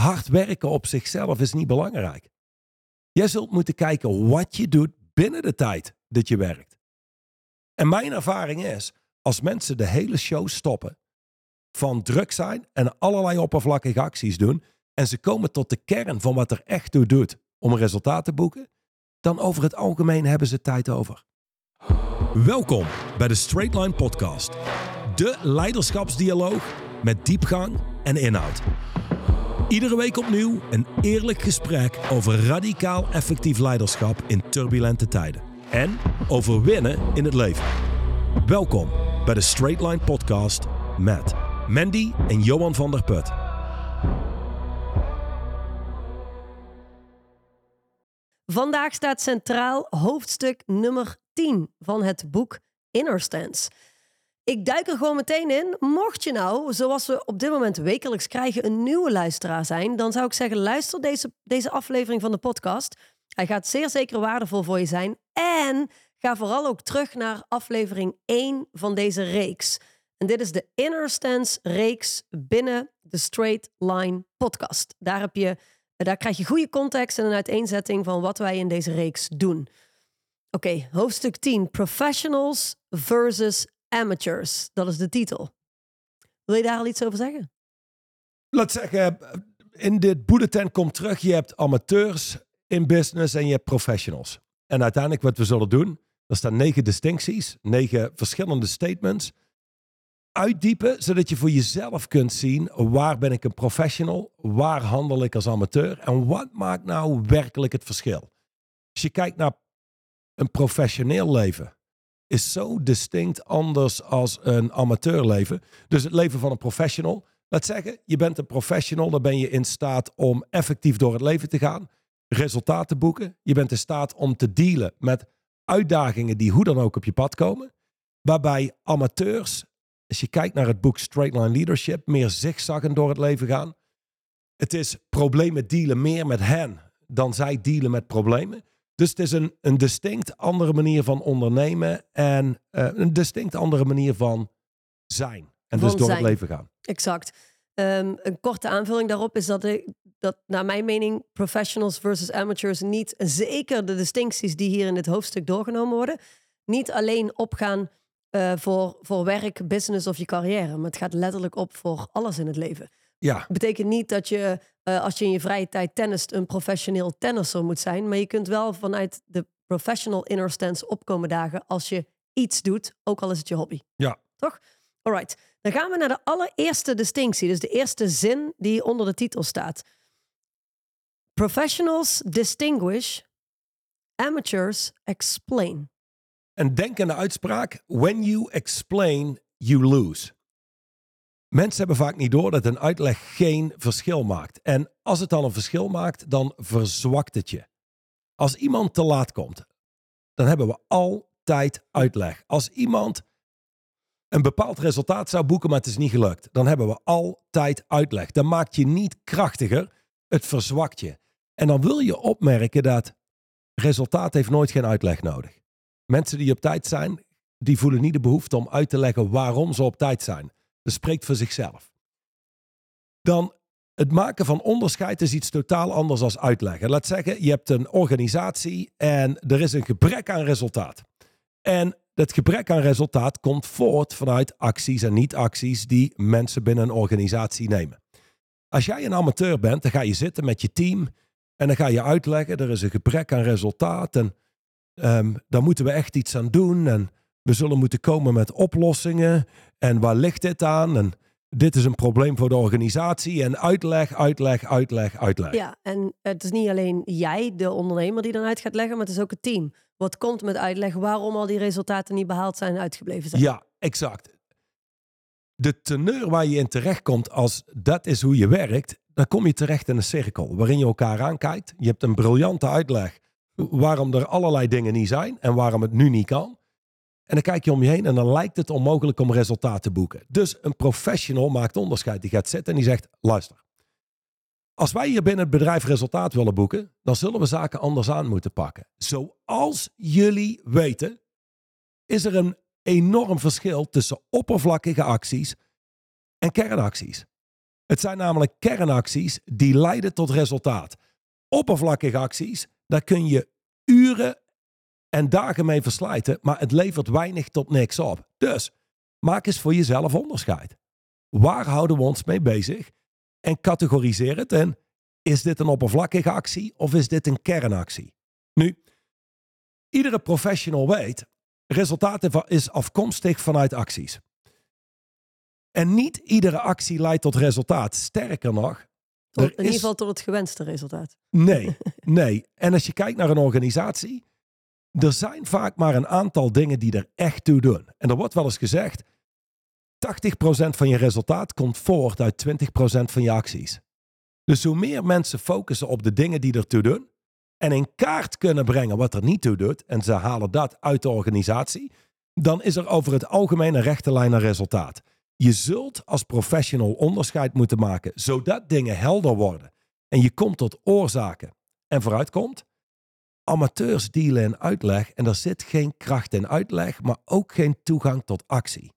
hard werken op zichzelf is niet belangrijk. Jij zult moeten kijken wat je doet binnen de tijd dat je werkt. En mijn ervaring is, als mensen de hele show stoppen, van druk zijn en allerlei oppervlakkige acties doen, en ze komen tot de kern van wat er echt toe doet om een resultaat te boeken, dan over het algemeen hebben ze tijd over. Welkom bij de Straight Line Podcast, de leiderschapsdialoog met diepgang en inhoud. Iedere week opnieuw een eerlijk gesprek over radicaal effectief leiderschap in turbulente tijden. En over winnen in het leven. Welkom bij de Straight Line Podcast met Mandy en Johan van der Put. Vandaag staat centraal hoofdstuk nummer 10 van het boek Inner Stance. Ik duik er gewoon meteen in. Mocht je nou, zoals we op dit moment wekelijks krijgen, een nieuwe luisteraar zijn, dan zou ik zeggen: luister deze, deze aflevering van de podcast. Hij gaat zeer zeker waardevol voor je zijn. En ga vooral ook terug naar aflevering 1 van deze reeks. En dit is de Inner Stance reeks binnen de Straight Line podcast. Daar, heb je, daar krijg je goede context en een uiteenzetting van wat wij in deze reeks doen. Oké, hoofdstuk 10. Professionals versus amateurs. Dat is de titel. Wil je daar al iets over zeggen? Laat zeggen, in dit bulletin komt terug, je hebt amateurs in business en je hebt professionals. En uiteindelijk wat we zullen doen, er staan negen distincties, negen verschillende statements. Uitdiepen, zodat je voor jezelf kunt zien waar ben ik een professional, waar handel ik als amateur en wat maakt nou werkelijk het verschil. Als je kijkt naar een professioneel leven, is zo distinct anders als een amateurleven. Dus het leven van een professional. Laat zeggen, je bent een professional, dan ben je in staat om effectief door het leven te gaan, resultaten te boeken. Je bent in staat om te dealen met uitdagingen die hoe dan ook op je pad komen. Waarbij amateurs, als je kijkt naar het boek Straight Line Leadership, meer zigzaggen door het leven gaan. Het is problemen dealen meer met hen dan zij dealen met problemen. Dus het is een, een distinct andere manier van ondernemen en uh, een distinct andere manier van zijn. En Van dus door zijn. het leven gaan. Exact. Ehm, een korte aanvulling daarop is dat, ik, dat naar mijn mening professionals versus amateurs niet, zeker de distincties die hier in dit hoofdstuk doorgenomen worden, niet alleen opgaan eh, voor, voor werk, business of je carrière, maar het gaat letterlijk op voor alles in het leven. Ja, betekent niet dat je, eh, als je in je vrije tijd tennist, een professioneel tennisser moet zijn. Maar je kunt wel vanuit de professional inner stance opkomen dagen als je iets doet, ook al is het je hobby. ja. Toch? Alright. Dan gaan we naar de allereerste distinctie. Dus de eerste zin die onder de titel staat. Professionals distinguish, amateurs explain. En denk aan de uitspraak: When you explain, you lose. Mensen hebben vaak niet door dat een uitleg geen verschil maakt. En als het dan een verschil maakt, dan verzwakt het je. Als iemand te laat komt, dan hebben we altijd uitleg. Als iemand een bepaald resultaat zou boeken, maar het is niet gelukt, dan hebben we altijd uitleg. Dat maakt je niet krachtiger, het verzwakt je. En dan wil je opmerken dat resultaat heeft nooit geen uitleg nodig. Mensen die op tijd zijn, die voelen niet de behoefte om uit te leggen waarom ze op tijd zijn. Dat spreekt voor zichzelf. Dan het maken van onderscheid is iets totaal anders als uitleggen. Laat zeggen, je hebt een organisatie en er is een gebrek aan resultaat. En dat gebrek aan resultaat komt voort vanuit acties en niet-acties die mensen binnen een organisatie nemen. Als jij een amateur bent, dan ga je zitten met je team en dan ga je uitleggen, er is een gebrek aan resultaat en ehm, daar moeten we echt iets aan doen en we zullen moeten komen met oplossingen en waar ligt dit aan en dit is een probleem voor de organisatie en uitleg, uitleg, uitleg, uitleg. Ja, en het is niet alleen jij, de ondernemer, die dan uit gaat leggen, maar het is ook het team. Wat komt met uitleg waarom al die resultaten niet behaald zijn en uitgebleven zijn. Ja, exact. De teneur waar je in terechtkomt als dat is hoe je werkt, dan kom je terecht in een cirkel waarin je elkaar aankijkt. Je hebt een briljante uitleg waarom er allerlei dingen niet zijn en waarom het nu niet kan. En dan kijk je om je heen en dan lijkt het onmogelijk om resultaat te boeken. Dus een professional maakt onderscheid. Die gaat zitten en die zegt, luister. Als wij hier binnen het bedrijf resultaat willen boeken, dan zullen we zaken anders aan moeten pakken. Zoals jullie weten, is er een enorm verschil tussen oppervlakkige acties en kernacties. Het zijn namelijk kernacties die leiden tot resultaat. Oppervlakkige acties, daar kun je uren en dagen mee verslijten, maar het levert weinig tot niks op. Dus maak eens voor jezelf onderscheid. Waar houden we ons mee bezig? En categoriseer het en is dit een oppervlakkige actie of is dit een kernactie? Nu, iedere professional weet, resultaat is afkomstig vanuit acties. En niet iedere actie leidt tot resultaat. Sterker nog. Tot, in ieder geval tot het gewenste resultaat. Nee, nee. En als je kijkt naar een organisatie, er zijn vaak maar een aantal dingen die er echt toe doen. En er wordt wel eens gezegd, 80% van je resultaat komt voort uit 20% van je acties. Dus hoe meer mensen focussen op de dingen die ertoe doen en in kaart kunnen brengen wat er niet toe doet en ze halen dat uit de organisatie, dan is er over het algemeen een rechte lijn naar resultaat. Je zult als professional onderscheid moeten maken, zodat dingen helder worden en je komt tot oorzaken en vooruitkomt. Amateurs dealen in uitleg en er zit geen kracht in uitleg, maar ook geen toegang tot actie.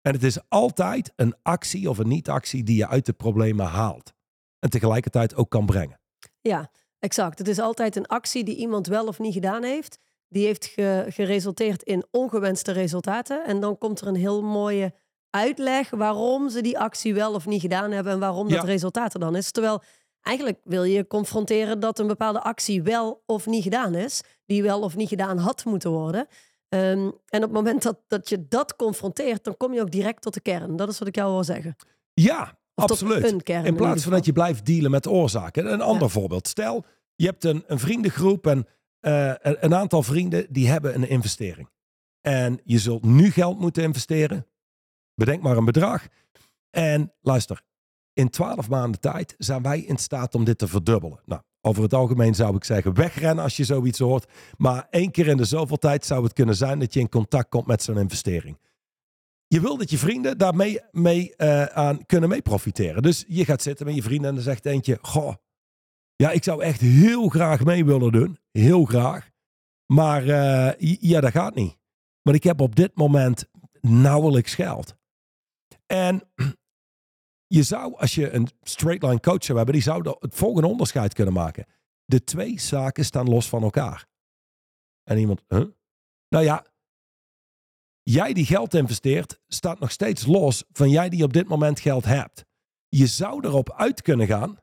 En het is altijd een actie of een niet-actie die je uit de problemen haalt en tegelijkertijd ook kan brengen. Ja, exact. Het is altijd een actie die iemand wel of niet gedaan heeft. Die heeft geresulteerd in ongewenste resultaten. En dan komt er een heel mooie uitleg waarom ze die actie wel of niet gedaan hebben en waarom dat resultaat er dan is. Terwijl eigenlijk wil je confronteren dat een bepaalde actie wel of niet gedaan is, die wel of niet gedaan had moeten worden. Ehm, en op het moment dat, dat je dat confronteert, dan kom je ook direct tot de kern. Dat is wat ik jou wil zeggen. Ja, absoluut. in plaats van dat je blijft dealen met oorzaken. Een ander voorbeeld. Stel, je hebt een, een vriendengroep en uh, een aantal vrienden die hebben een investering. En je zult nu geld moeten investeren. Bedenk maar een bedrag. En luister, in twaalf maanden tijd zijn wij in staat om dit te verdubbelen. Nou, over het algemeen zou ik zeggen wegrennen als je zoiets hoort. Maar één keer in de zoveel tijd zou het kunnen zijn dat je in contact komt met zo'n investering. Je wil dat je vrienden daarmee mee, uh, aan kunnen mee profiteren. Dus je gaat zitten met je vrienden en dan zegt eentje: Goh, ja, ik zou echt heel graag mee willen doen. Heel graag. Maar uh, ja, dat gaat niet. Maar ik heb op dit moment nauwelijks geld. En je zou, als je een straight line coach zou hebben, die zou het volgende onderscheid kunnen maken. De twee zaken staan los van elkaar. En iemand, huh? Nou ja, jij die geld investeert, staat nog steeds los van jij die op dit moment geld hebt. Je zou erop uit kunnen gaan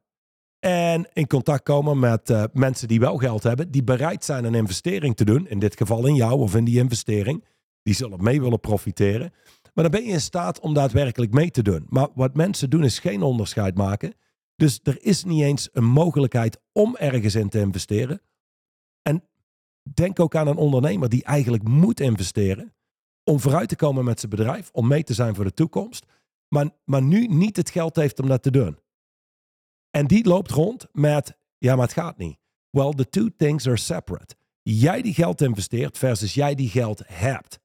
en in contact komen met uh, mensen die wel geld hebben, die bereid zijn een investering te doen. In dit geval in jou of in die investering. Die zullen mee willen profiteren. Maar dan ben je in staat om daadwerkelijk mee te doen. Maar wat mensen doen is geen onderscheid maken. Dus er is niet eens een mogelijkheid om ergens in te investeren. En denk ook aan een ondernemer die eigenlijk moet investeren om vooruit te komen met zijn bedrijf, om mee te zijn voor de toekomst, maar, maar nu niet het geld heeft om dat te doen. En die loopt rond met, ja, maar het gaat niet. Well, the two things are separate. Jij die geld investeert versus jij die geld hebt.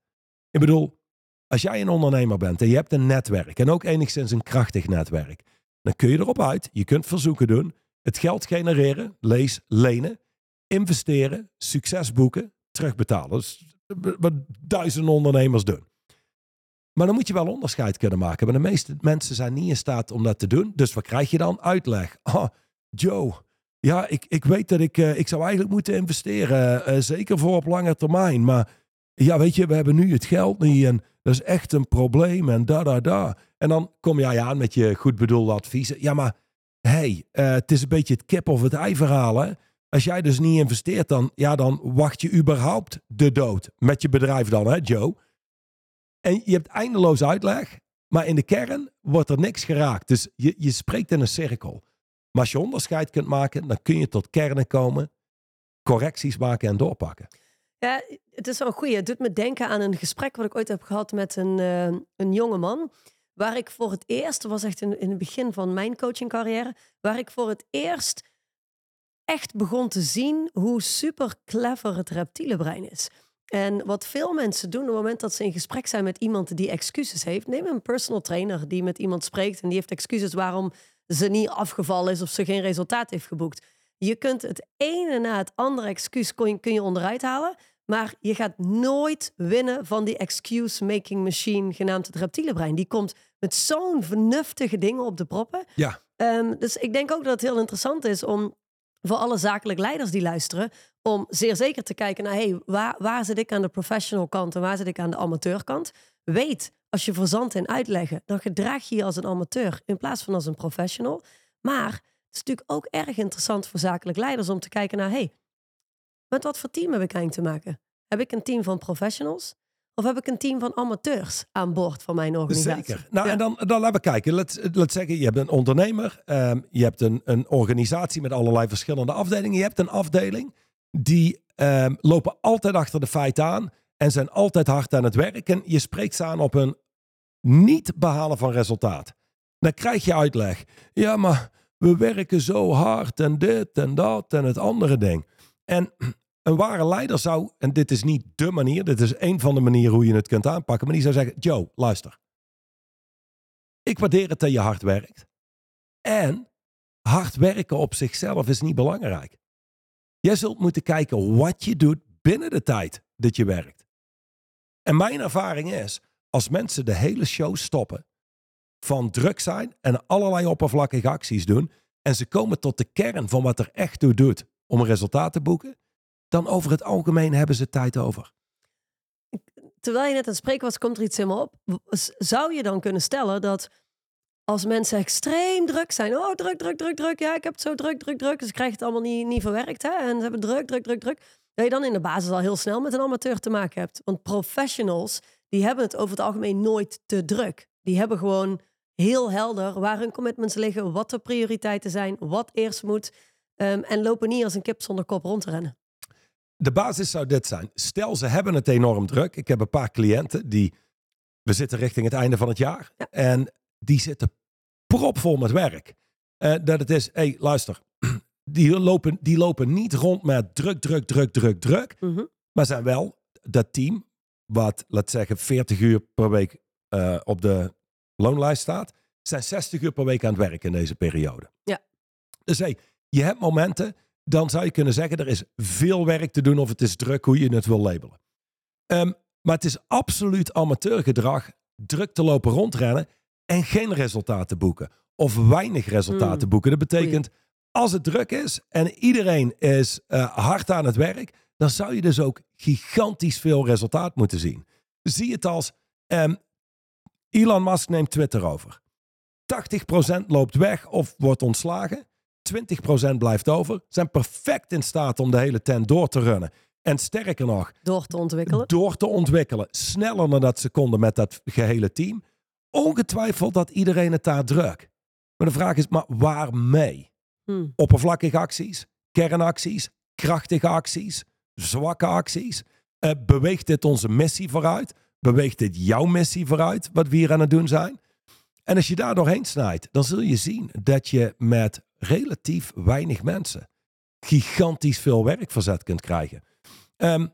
Ik bedoel, als jij een ondernemer bent en je hebt een netwerk en ook enigszins een krachtig netwerk, dan kun je erop uit. Je kunt verzoeken doen, het geld genereren, lees lenen, investeren, succes boeken, terugbetalen. Is wat duizenden ondernemers doen. Maar dan moet je wel onderscheid kunnen maken. Maar de meeste mensen zijn niet in staat om dat te doen. Dus wat krijg je dan? Uitleg. Oh, Joe, ja, ik, ik weet dat ik, uh, ik zou eigenlijk moeten investeren. Uh, zeker voor op lange termijn. Maar ja, weet je, we hebben nu het geld niet. En dat is echt een probleem en da da da. En dan kom jij aan met je goed bedoelde adviezen. Ja, maar hey, uh, het is een beetje het kip of het ei verhaal. Hè? Als jij dus niet investeert, dan, ja, dan wacht je überhaupt de dood. Met je bedrijf dan, hè, Joe? En je hebt eindeloos uitleg, maar in de kern wordt er niks geraakt. Dus je, je spreekt in een cirkel. Maar als je onderscheid kunt maken, dan kun je tot kernen komen, correcties maken en doorpakken. Ja, het is wel een goeie. Het doet me denken aan een gesprek wat ik ooit heb gehad met een, uh, een jonge man. Waar ik voor het eerst, was echt in, in het begin van mijn coachingcarrière, waar ik voor het eerst echt begon te zien hoe super clever het reptiele brein is. En wat veel mensen doen op het moment dat ze in gesprek zijn met iemand die excuses heeft, neem een personal trainer die met iemand spreekt en die heeft excuses waarom ze niet afgevallen is of ze geen resultaat heeft geboekt. Je kunt het ene na het andere excuus kun je onderuit halen. Maar je gaat nooit winnen van die excuse-making machine genaamd het reptiele brein. Die komt met zo'n vernuftige dingen op de proppen. Ja. Ehm, dus ik denk ook dat het heel interessant is om voor alle zakelijk leiders die luisteren, om zeer zeker te kijken naar hey, waar, waar zit ik aan de professional kant en waar zit ik aan de amateurkant. Weet, als je verzand en uitleggen, dan gedraag je je als een amateur in plaats van als een professional. Maar het is natuurlijk ook erg interessant voor zakelijk leiders om te kijken naar hey, met wat voor team heb ik eigenlijk te maken? Heb ik een team van professionals? Of heb ik een team van amateurs aan boord van mijn organisatie? Zeker. Nou, Ja. en dan, dan laten we kijken. Laat, zeggen, je hebt een ondernemer. ehm, je hebt een, een organisatie met allerlei verschillende afdelingen. Je hebt een afdeling die ehm, lopen altijd achter de feiten aan. En zijn altijd hard aan het werk. En je spreekt ze aan op een niet behalen van resultaat. Dan krijg je uitleg. Ja, maar we werken zo hard en dit en dat en het andere ding. En een ware leider zou, en dit is niet de manier, dit is een van de manieren hoe je het kunt aanpakken, maar die zou zeggen: Joe, luister. Ik waardeer het dat je hard werkt. En hard werken op zichzelf is niet belangrijk. Jij zult moeten kijken wat je doet binnen de tijd dat je werkt. En mijn ervaring is, als mensen de hele show stoppen, van druk zijn en allerlei oppervlakkige acties doen, en ze komen tot de kern van wat er echt toe doet om een resultaat te boeken, dan over het algemeen hebben ze tijd over. terwijl je net aan het spreken was, komt er iets me op. Zou je dan kunnen stellen dat als mensen extreem druk zijn, oh druk, druk, druk, druk, ja, ik heb het zo druk, druk, druk, dus ik krijg het allemaal niet, niet verwerkt, hè, en ze hebben druk, druk, druk, druk, dat je dan in de basis al heel snel met een amateur te maken hebt. Want professionals, die hebben het over het algemeen nooit te druk. Die hebben gewoon heel helder waar hun commitments liggen, wat de prioriteiten zijn, wat eerst moet, ehm, en lopen niet als een kip zonder kop rond te rennen. De basis zou dit zijn. Stel, ze hebben het enorm druk. Ik heb een paar cliënten die. We zitten richting het einde van het jaar. Ja. En die zitten propvol met werk. Eh, dat het is, hé, hey, luister. Die lopen, die lopen niet rond met druk, druk, druk, druk, druk. Mhm. Maar zijn wel dat team, wat, laat zeggen, 40 uur per week eh, op de loonlijst staat, zijn 60 uur per week aan het werk in deze periode. Ja. Dus hey, je hebt momenten, dan zou je kunnen zeggen, er is veel werk te doen of het is druk, hoe je het wil labelen. Ehm, maar het is absoluut amateurgedrag, druk te lopen rondrennen en geen resultaten boeken. Of weinig resultaten Hmm. boeken. Dat betekent, als het druk is en iedereen is eh, hard aan het werk, dan zou je dus ook gigantisch veel resultaat moeten zien. Zie het als, ehm, Elon Musk neemt Twitter over. 80% loopt weg of wordt ontslagen. 20% blijft over. Zijn perfect in staat om de hele tent door te runnen. En sterker nog, Door te ontwikkelen. door te ontwikkelen. Sneller dan dat ze konden met dat gehele team. Ongetwijfeld dat iedereen het daar druk. Maar de vraag is, maar waarmee? Hmm. Oppervlakkige acties, kernacties, krachtige acties, zwakke acties. Eh, beweegt dit onze missie vooruit? Beweegt dit jouw missie vooruit, wat we hier aan het doen zijn? En als je daar doorheen snijdt, dan zul je zien dat je met relatief weinig mensen gigantisch veel werk verzet kunt krijgen. Ehm,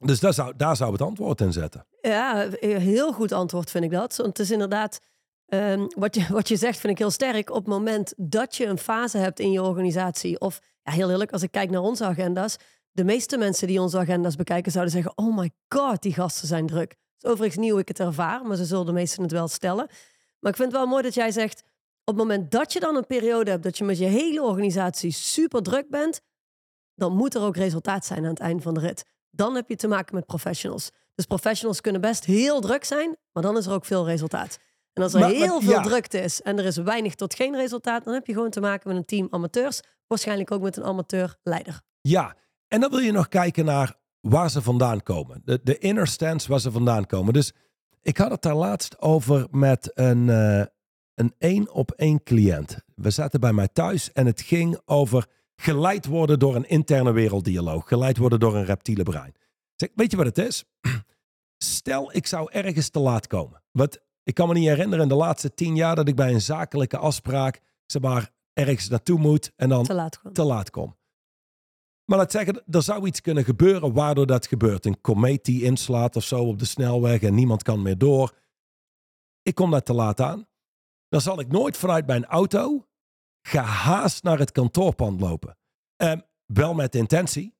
dus daar zou, daar zou het antwoord in zetten. Ja, een heel goed antwoord vind ik dat. Want het is inderdaad, ehm, wat, je, wat je zegt vind ik heel sterk. Op het moment dat je een fase hebt in je organisatie, of ja, heel eerlijk, als ik kijk naar onze agenda's, de meeste mensen die onze agenda's bekijken zouden zeggen, oh my god, die gasten zijn druk. Het is overigens hoe ik het ervaar, maar ze zullen de meesten het wel stellen. Maar ik vind het wel mooi dat jij zegt, op het moment dat je dan een periode hebt dat je met je hele organisatie super druk bent, dan moet er ook resultaat zijn aan het eind van de rit. Dan heb je te maken met professionals. Dus professionals kunnen best heel druk zijn, maar dan is er ook veel resultaat. En als er Maar- maar- heel veel ja. drukte is en er is weinig tot geen resultaat, dan heb je gewoon te maken met een team amateurs. Waarschijnlijk ook met een amateur-leider. Ja, en dan wil je nog kijken naar waar ze vandaan komen. De, de inner stance waar ze vandaan komen. Dus ik had het daar laatst over met een, eh, een één op één cliënt. We zaten bij mij thuis en het ging over geleid worden door een interne werelddialoog. Geleid worden door een reptiele brein. Zeg, weet je wat het is? Stel, ik zou ergens te laat komen. Wat, ik kan me niet herinneren in de laatste tien jaar dat ik bij een zakelijke afspraak, zeg maar, ergens naartoe moet en dan Te laat gewoon. te laat kom. Maar laat zeggen, er zou iets kunnen gebeuren waardoor dat gebeurt. Een komeet die inslaat of zo op de snelweg en niemand kan meer door. Ik kom daar te laat aan. Dan zal ik nooit vanuit mijn auto gehaast naar het kantoorpand lopen. Ehm, wel met intentie.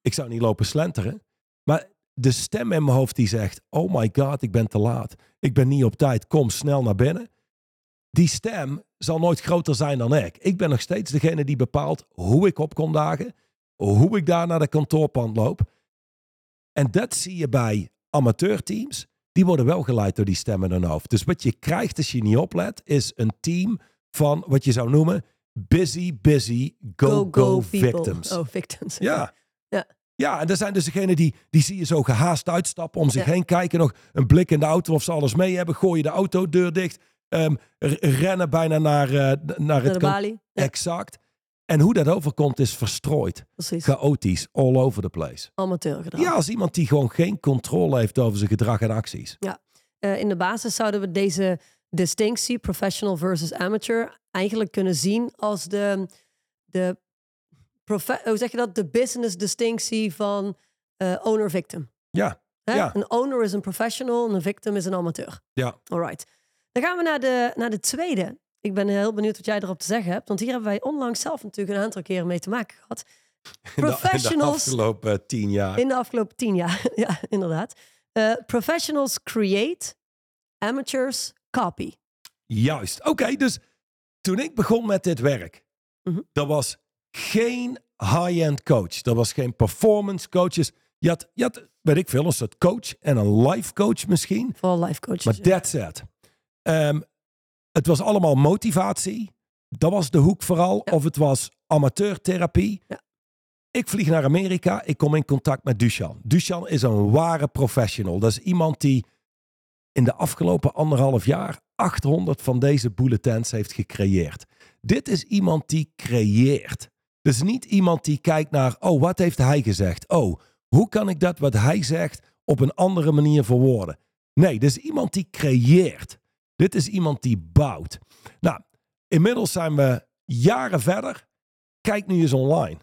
Ik zou niet lopen slenteren. de stem in mijn hoofd die zegt: Oh my god, ik ben te laat. Ik ben niet op tijd. Kom snel naar binnen. Die stem zal nooit groter zijn dan ik. Ik ben nog steeds degene die bepaalt hoe ik op kom dagen, hoe ik daar naar de kantoorpand loop. En dat zie je bij amateurteams. Die worden wel geleid door die stem in hun hoofd. Dus wat je krijgt als je niet oplet, is een team van wat je zou noemen busy, busy, go, go, victims. Oh, victims. Ja. Ja. Ja, en er zijn dus degenen die, die zie je zo gehaast uitstappen om zich Ja. heen kijken. Nog een blik in de auto of ze alles mee hebben. Gooien de autodeur dicht. ehm, rennen bijna naar, eh, naar Naar het de balie. Ja, Exact. En hoe dat overkomt is verstrooid. precies. Chaotisch. All over the place. Amateur gedaan. Ja, als iemand die gewoon geen controle heeft over zijn gedrag en acties. Eh, in de basis zouden we deze distinctie, professional versus amateur, eigenlijk kunnen zien als de, de hoe zeg je dat? De business distinctie van eh, owner-victim. Ja, Hè? Ja. Een owner is een professional en een victim is een amateur. ja. Alright. Dan gaan we naar de, naar de tweede. Ik ben heel benieuwd wat jij erop te zeggen hebt. Want hier hebben wij onlangs zelf natuurlijk een aantal keren mee te maken gehad. De- In de, Professionals afgelopen eh, tien jaar. in de afgelopen tien jaar. ja, inderdaad. Eh, professionals create, amateurs copy. Juist. Oké, dus toen ik begon met dit werk, Mhm. er was geen high-end coach. Er was geen performance coaches. Je had, je had, weet ik veel, een soort coach en een life coach misschien. Vooral life coaches. Maar that's it. Ehm, het was allemaal motivatie. Dat was de hoek vooral. Ja. Of het was amateurtherapie. Ja. Ik vlieg naar Amerika. Ik kom in contact met Duchan. Duchan is een ware professional. Dat is iemand die in de afgelopen anderhalf jaar 800 van deze bulletins heeft gecreëerd. Dit is iemand die creëert. Dus niet iemand die kijkt naar, oh, wat heeft hij gezegd? Oh, hoe kan ik dat wat hij zegt op een andere manier verwoorden? Nee, is iemand die creëert. Dit is iemand die bouwt. Nou, inmiddels zijn we jaren verder. Kijk nu eens online.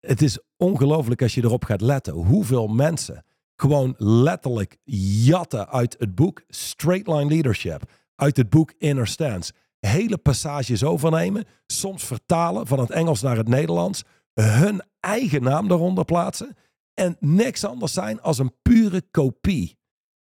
Het is ongelooflijk als je erop gaat letten hoeveel mensen gewoon letterlijk jatten uit het boek Straight Line Leadership, uit het boek Inner Stance. Hele passages overnemen, soms vertalen van het Engels naar het Nederlands, hun eigen naam eronder plaatsen en niks anders zijn als een pure kopie.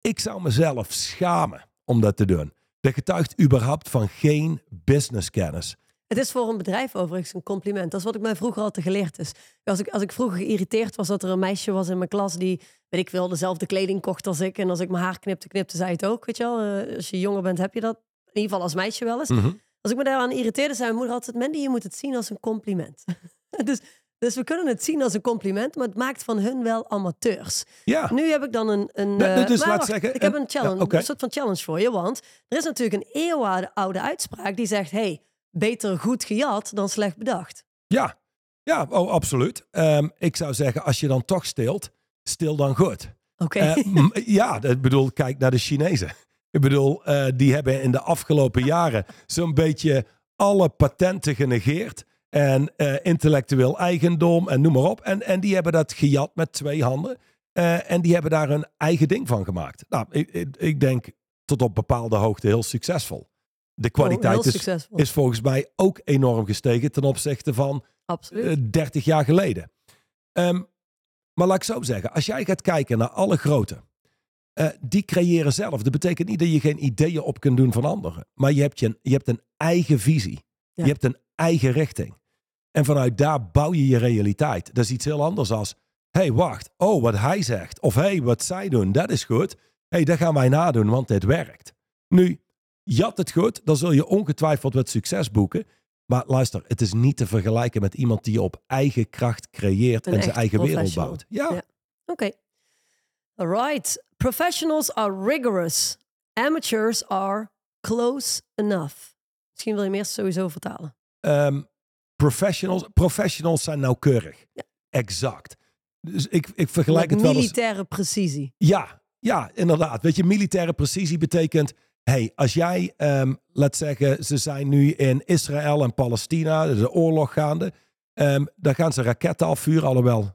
Ik zou mezelf schamen om dat te doen. Dat getuigt überhaupt van geen businesskennis. Het is voor een bedrijf overigens een compliment. Dat is wat ik mij vroeger altijd geleerd is. Als ik, als ik vroeger geïrriteerd was dat er een meisje was in mijn klas die, weet ik wel, dezelfde kleding kocht als ik. En als ik mijn haar knipte, knipte zij het ook. Weet je wel, Eh, als je jonger bent heb je dat. In ieder geval als meisje wel eens. Mhm. Als ik me daaraan irriteerde, zei mijn moeder altijd, Mandy, je moet het zien als een compliment. dus, dus we kunnen het zien als een compliment, maar het maakt van hun wel amateurs. Ja, Nu heb ik dan een. een Nee, eh, dus maar laat wacht, zeggen, ik heb een- challenge, ja, een soort van challenge voor je. Want er is natuurlijk een eeuwenoude oude uitspraak die zegt: hey, beter goed gejat dan slecht bedacht. ja, ja oh, absoluut. Ehm, ik zou zeggen, als je dan toch stilt, stil dan goed. Oké. Eh, ja, ik bedoel, kijk naar de Chinezen. Ik bedoel, eh, die hebben in de afgelopen jaren zo'n beetje alle patenten genegeerd. En eh, intellectueel eigendom en noem maar op. En, en die hebben dat gejat met twee handen. Eh, en die hebben daar hun eigen ding van gemaakt. Nou, ik, ik, ik denk tot op bepaalde hoogte heel succesvol. De Oh, kwaliteit is, is volgens mij ook enorm gestegen ten opzichte van Absoluut. eh, 30 jaar geleden. Ehm, maar laat ik zo zeggen, als jij gaat kijken naar alle grote, eh, die creëren zelf. Dat betekent niet dat je geen ideeën op kunt doen van anderen. Maar je hebt, je, je hebt een eigen visie. Ja. Je hebt een eigen richting. En vanuit daar bouw je je realiteit. Dat is iets heel anders als, hey, wacht, oh, wat hij zegt. Of hey, wat zij doen, dat is goed. hey, dat gaan wij nadoen, want dit werkt. Nu, jat het goed, dan zul je ongetwijfeld wat succes boeken. Maar luister, het is niet te vergelijken met iemand die op eigen kracht creëert Een en zijn eigen wereld bouwt. Ja, Ja. Oké. Alright. Professionals are rigorous. Amateurs are close enough. Misschien wil je hem eerst sowieso vertalen. Ehm, professionals, professionals zijn nauwkeurig. Ja. Exact. Dus ik, ik vergelijk Met het wel eens... militaire precisie. Ja, ja, inderdaad. Weet je, militaire precisie betekent... hey, als jij, ehm, laat zeggen, ze zijn nu in Israël en Palestina, een oorlog gaande. ehm, dan gaan ze raketten afvuren, alhoewel...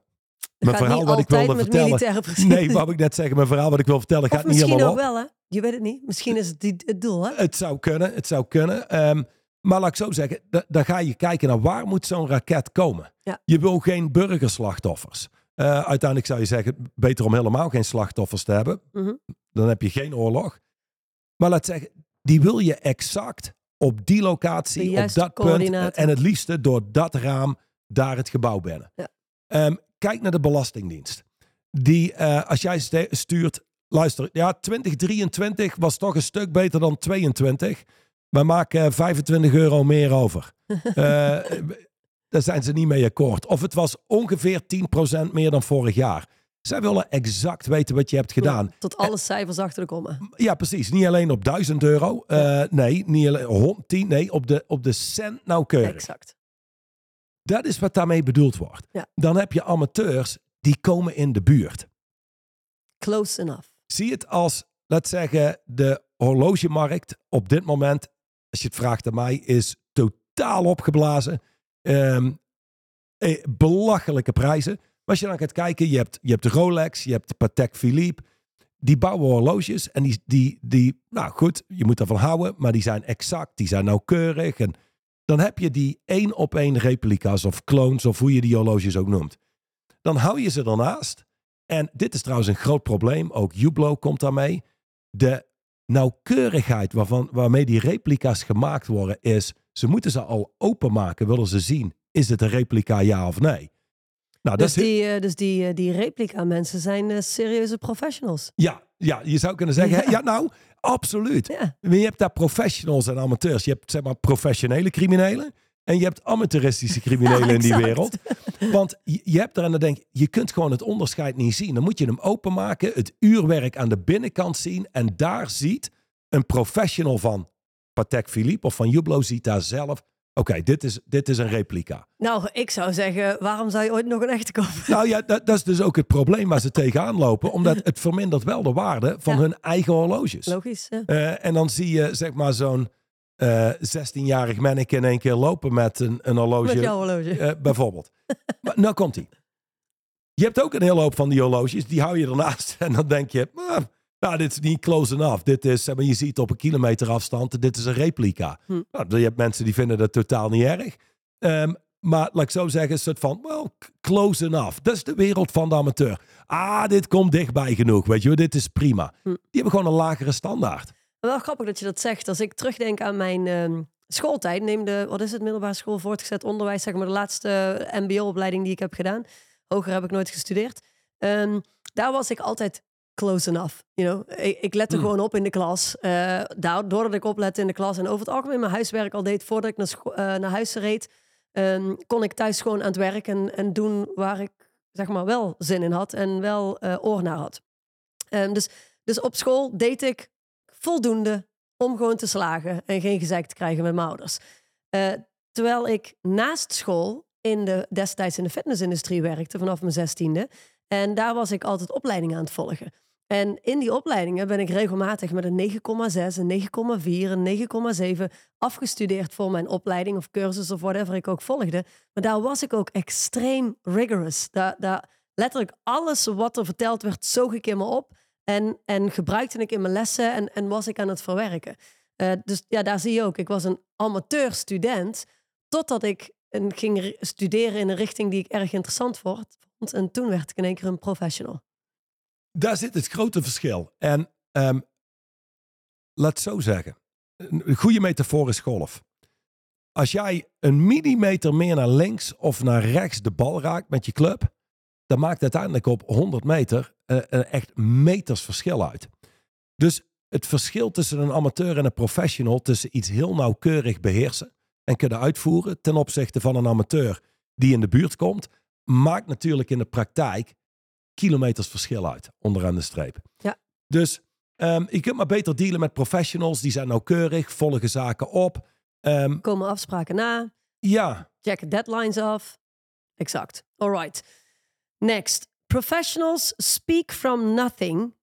Mijn verhaal wat ik wilde met vertellen... Nee, wou ik net zeggen, mijn verhaal wat ik wil vertellen Of gaat niet misschien helemaal ook op. wel, hè? Je weet het niet. Misschien is het die- het doel, hè? Het zou kunnen, het zou kunnen. Maar laat ik zo zeggen, da- dan ga je kijken naar waar moet zo'n raket komen. Ja. Je wil geen burgerslachtoffers. Eh, uiteindelijk zou je zeggen, beter om helemaal geen slachtoffers te hebben. Mhm. Dan heb je geen oorlog. Maar laat zeggen, die wil je exact op die locatie, op dat punt. En het liefste door dat raam daar het gebouw binnen. Ja. Ehm, kijk naar de Belastingdienst. Die, eh, als jij stuurt, luister, ja, 2023 was toch een stuk beter dan 22. We maken 25 euro meer over. Eh, daar zijn ze niet mee akkoord. Of het was ongeveer 10% meer dan vorig jaar. Zij willen exact weten wat je hebt gedaan. Ja, tot alle cijfers achter de komma. Ja, precies. Niet alleen op 1000 euro. Eh, nee, niet alleen 110. Nee, op de, op de cent nauwkeurig. Exact. Dat is wat daarmee bedoeld wordt. Ja. Dan heb je amateurs die komen in de buurt. Close enough. Zie het als, laat zeggen, de horlogemarkt op dit moment, als je het vraagt aan mij, is totaal opgeblazen. Ehm, eh, belachelijke prijzen. Maar als je dan gaat kijken, je hebt, je hebt de Rolex, je hebt de Patek Philippe. Die bouwen horloges en die, die, die, nou goed, je moet ervan houden, maar die zijn exact, die zijn nauwkeurig. En dan heb je die één op één replica's of clones of hoe je die horloges ook noemt. Dan hou je ze ernaast. En dit is trouwens een groot probleem. Ook Hublot komt daarmee. De nauwkeurigheid waarvan, waarmee die replica's gemaakt worden is... ze moeten ze al openmaken, willen ze zien... is het een replica ja of nee? Nou, dat Dus is, die, eh, dus die, eh, die replica mensen zijn eh, serieuze professionals. ja, ja, je zou kunnen zeggen... Ja. Ja, nou, absoluut. Ja, Maar je hebt daar professionals en amateurs. Je hebt zeg maar professionele criminelen... en je hebt amateuristische criminelen Ja, in die wereld. Want je, hebt er en dan denk je, je kunt gewoon het onderscheid niet zien. Dan moet je hem openmaken, het uurwerk aan de binnenkant zien. En daar ziet een professional van Patek Philippe of van Hublot ziet daar zelf. Oké, dit, is, dit is een replica. Nou, ik zou zeggen, waarom zou je ooit nog een echte kopen? Nou ja, dat, dat is dus ook het probleem waar ze tegenaan lopen. Omdat het vermindert wel de waarde van Ja. hun eigen horloges. Logisch. Ja. Eh, en dan zie je zeg maar zo'n eh 16-jarig manneke in één keer lopen met een, een horloge. Met jouw horloge. Eh, bijvoorbeeld. maar nou komt hij. Je hebt ook een hele hoop van die horloges. Die hou je ernaast. En dan denk je, "Ah, nou, dit is niet close enough. Dit is, zeg maar, je ziet op een kilometer afstand, dit is een replica. Hm. Nou, je hebt mensen die vinden dat totaal niet erg. Ehm, maar laat ik zo zeggen, een soort van, well, c- close enough. Dat is de wereld van de amateur. Ah, dit komt dichtbij genoeg, weet je wel. Dit is prima. Hm. Die hebben gewoon een lagere standaard. Wel grappig dat je dat zegt. Als ik terugdenk aan mijn ehm, schooltijd, neem de, wat is het, middelbare school, voortgezet onderwijs, zeg maar de laatste mbo-opleiding die ik heb gedaan. Hoger heb ik nooit gestudeerd. Ehm, daar was ik altijd close enough. You know? ik, ik lette Hmm. gewoon op in de klas. Daar- doordat ik oplette in de klas en over het algemeen mijn huiswerk al deed voordat ik naar, eh, naar huis reed, ehm, kon ik thuis gewoon aan het werk en, en doen waar ik zeg maar wel zin in had en wel eh, oor naar had. Dus, dus op school deed ik voldoende om gewoon te slagen en geen gezeik te krijgen met mijn ouders. Eh, terwijl ik naast school in de, destijds in de fitnessindustrie werkte vanaf mijn zestiende. En daar was ik altijd opleidingen aan het volgen. En in die opleidingen ben ik regelmatig met een 9,6, een 9,4, een 9,7 afgestudeerd voor mijn opleiding of cursus of whatever ik ook volgde. Maar daar was ik ook extreem rigorous. Daar, daar letterlijk alles wat er verteld werd, zoog ik in me op. En, en gebruikte ik in mijn lessen en, en was ik aan het verwerken. Eh, dus ja, daar zie je ook. Ik was een amateur student totdat ik ging studeren in een richting die ik erg interessant vond. En toen werd ik in één keer een professional. Daar zit het grote verschil. En ehm, laat zo zeggen. Een goede metafoor is golf. Als jij een millimeter meer naar links of naar rechts de bal raakt met je club, dan maakt uiteindelijk op 100 meter echt meters verschil uit. Dus het verschil tussen een amateur en een professional, tussen iets heel nauwkeurig beheersen en kunnen uitvoeren ten opzichte van een amateur die in de buurt komt, maakt natuurlijk in de praktijk kilometers verschil uit, onderaan de streep. Ja. Dus ehm, je kunt maar beter dealen met professionals, die zijn nauwkeurig, volgen zaken op. Ehm, Komen afspraken na, ja, checken deadlines af. Exact. All right. Next. Professionals speak from nothing.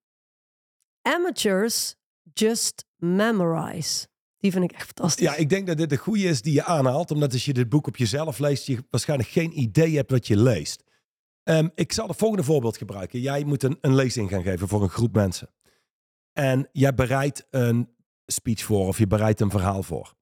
Amateurs just memorize. Die vind ik echt fantastisch. ja, ik denk dat dit de goede is die je aanhaalt, omdat als je dit boek op jezelf leest, je waarschijnlijk geen idee hebt wat je leest. Ehm, ik zal het volgende voorbeeld gebruiken. Jij moet een, een lezing gaan geven voor een groep mensen. En jij bereidt een speech voor of je bereidt een verhaal voor.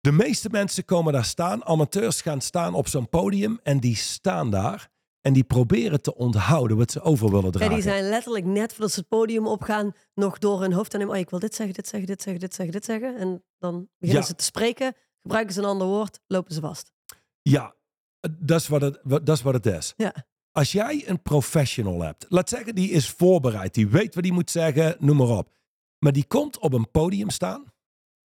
De meeste mensen komen daar staan, amateurs gaan staan op zo'n podium en die staan daar. En die proberen te onthouden wat ze over willen Ja, dragen. die zijn letterlijk net voordat ze het podium opgaan, nog door hun hoofd te nemen. Oh, ik wil dit zeggen, dit zeggen, dit zeggen, dit zeggen, dit zeggen. En dan beginnen Ja. ze te spreken, gebruiken ze een ander woord, lopen ze vast. Ja, dat is wat het, dat is, wat het is. Ja. Als jij een professional hebt, laat zeggen die is voorbereid, die weet wat hij moet zeggen, noem maar op. Maar die komt op een podium staan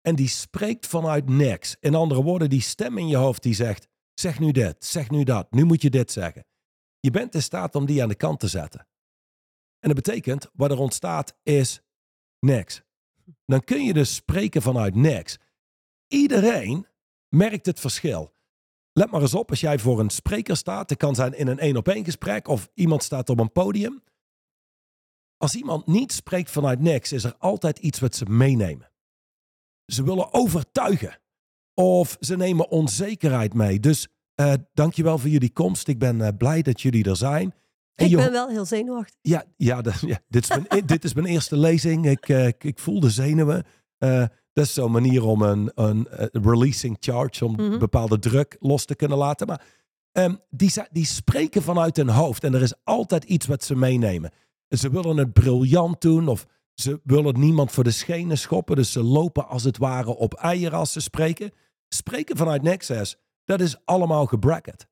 en die spreekt vanuit niks. In andere woorden, die stem in je hoofd die zegt, zeg nu dit, zeg nu dat, nu moet je dit zeggen. Je bent in staat om die aan de kant te zetten. En dat betekent, wat er ontstaat is niks. Dan kun je dus spreken vanuit niks. Iedereen merkt het verschil. Let maar eens op, als jij voor een spreker staat, het kan zijn in een één op één gesprek of iemand staat op een podium. Als iemand niet spreekt vanuit niks, is er altijd iets wat ze meenemen. Ze willen overtuigen of ze nemen onzekerheid mee. Dus eh dankjewel voor jullie komst. Ik ben eh, blij dat jullie er zijn. En ik ben wel heel zenuwachtig. ja, ja, dat- ja dit, is mijn, dit is mijn eerste lezing. Ik, eh, ik, ik voel de zenuwen. Dat is zo'n manier om een, een releasing charge, om Mhm. bepaalde druk los te kunnen laten. Maar ehm, die, die spreken vanuit hun hoofd en er is altijd iets wat ze meenemen. En ze willen het briljant doen of ze willen niemand voor de schenen schoppen. Dus ze lopen als het ware op eieren als ze spreken. Spreken vanuit Nexus, dat is allemaal gebracket.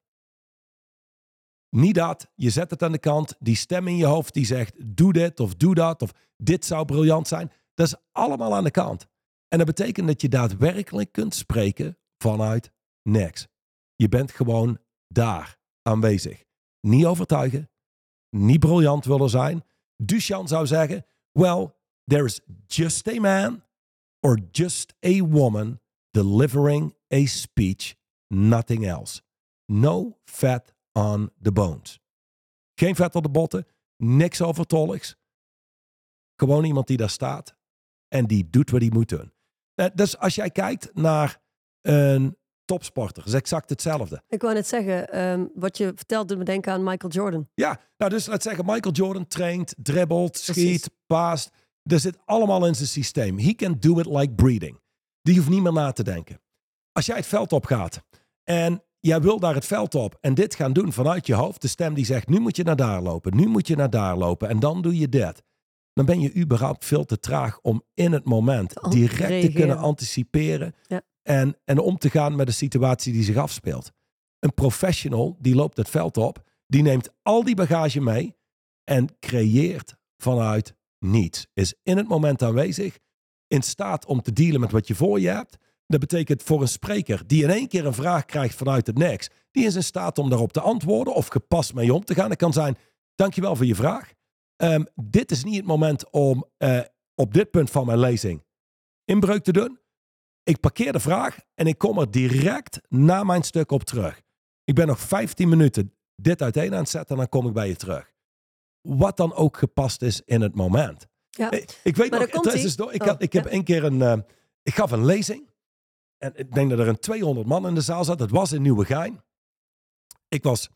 Niet dat. Je zet het aan de kant. Die stem in je hoofd die zegt: doe dit of doe dat. Of dit zou briljant zijn. Dat is allemaal aan de kant. En dat betekent dat je daadwerkelijk kunt spreken vanuit niks. Je bent gewoon daar aanwezig. Niet overtuigen. Niet briljant willen zijn. Duchamp zou zeggen: Well, there is just a man or just a woman delivering a speech, nothing else. No fat on the bones. Geen vet op de botten, niks overtolligs. Gewoon iemand die daar staat en die doet wat hij moet doen. Eh, Dus als jij kijkt naar een topsporter, is exact hetzelfde. Ik wou net zeggen, ehm, wat je vertelt doet me denken aan Michael Jordan. Ja, nou dus laat zeggen, Michael Jordan traint, dribbelt, schiet, paast. Dat zit allemaal in zijn systeem. He can do it like breathing. Die hoeft niet meer na te denken. Als jij het veld op gaat en jij wil daar het veld op en dit gaan doen vanuit je hoofd, de stem die zegt, nu moet je naar daar lopen, nu moet je naar daar lopen en dan doe je dit. Dan ben je überhaupt veel te traag om in het moment Te direct te kunnen anticiperen Ja. en, en om te gaan met de situatie die zich afspeelt. Een professional die loopt het veld op, die neemt al die bagage mee en creëert vanuit niets. Is in het moment aanwezig, in staat om te dealen met wat je voor je hebt. Dat betekent voor een spreker die in één keer een vraag krijgt vanuit het niks, die is in staat om daarop te antwoorden of gepast mee om te gaan. Het kan zijn, dankjewel voor je vraag. Ehm, dit is niet het moment om eh, op dit punt van mijn lezing inbreuk te doen. Ik parkeer de vraag en ik kom er direct na mijn stuk op terug. Ik ben nog 15 minuten dit uiteen aan het zetten en dan kom ik bij je terug. Wat dan ook gepast is in het moment. Ja. Ik, ik weet Maar nog, het is dus ik, Oh, had, ik heb ja. een keer een, eh, ik gaf een lezing. En ik denk dat er een 200 man in de zaal zat. Het was in Nieuwegein. Ik was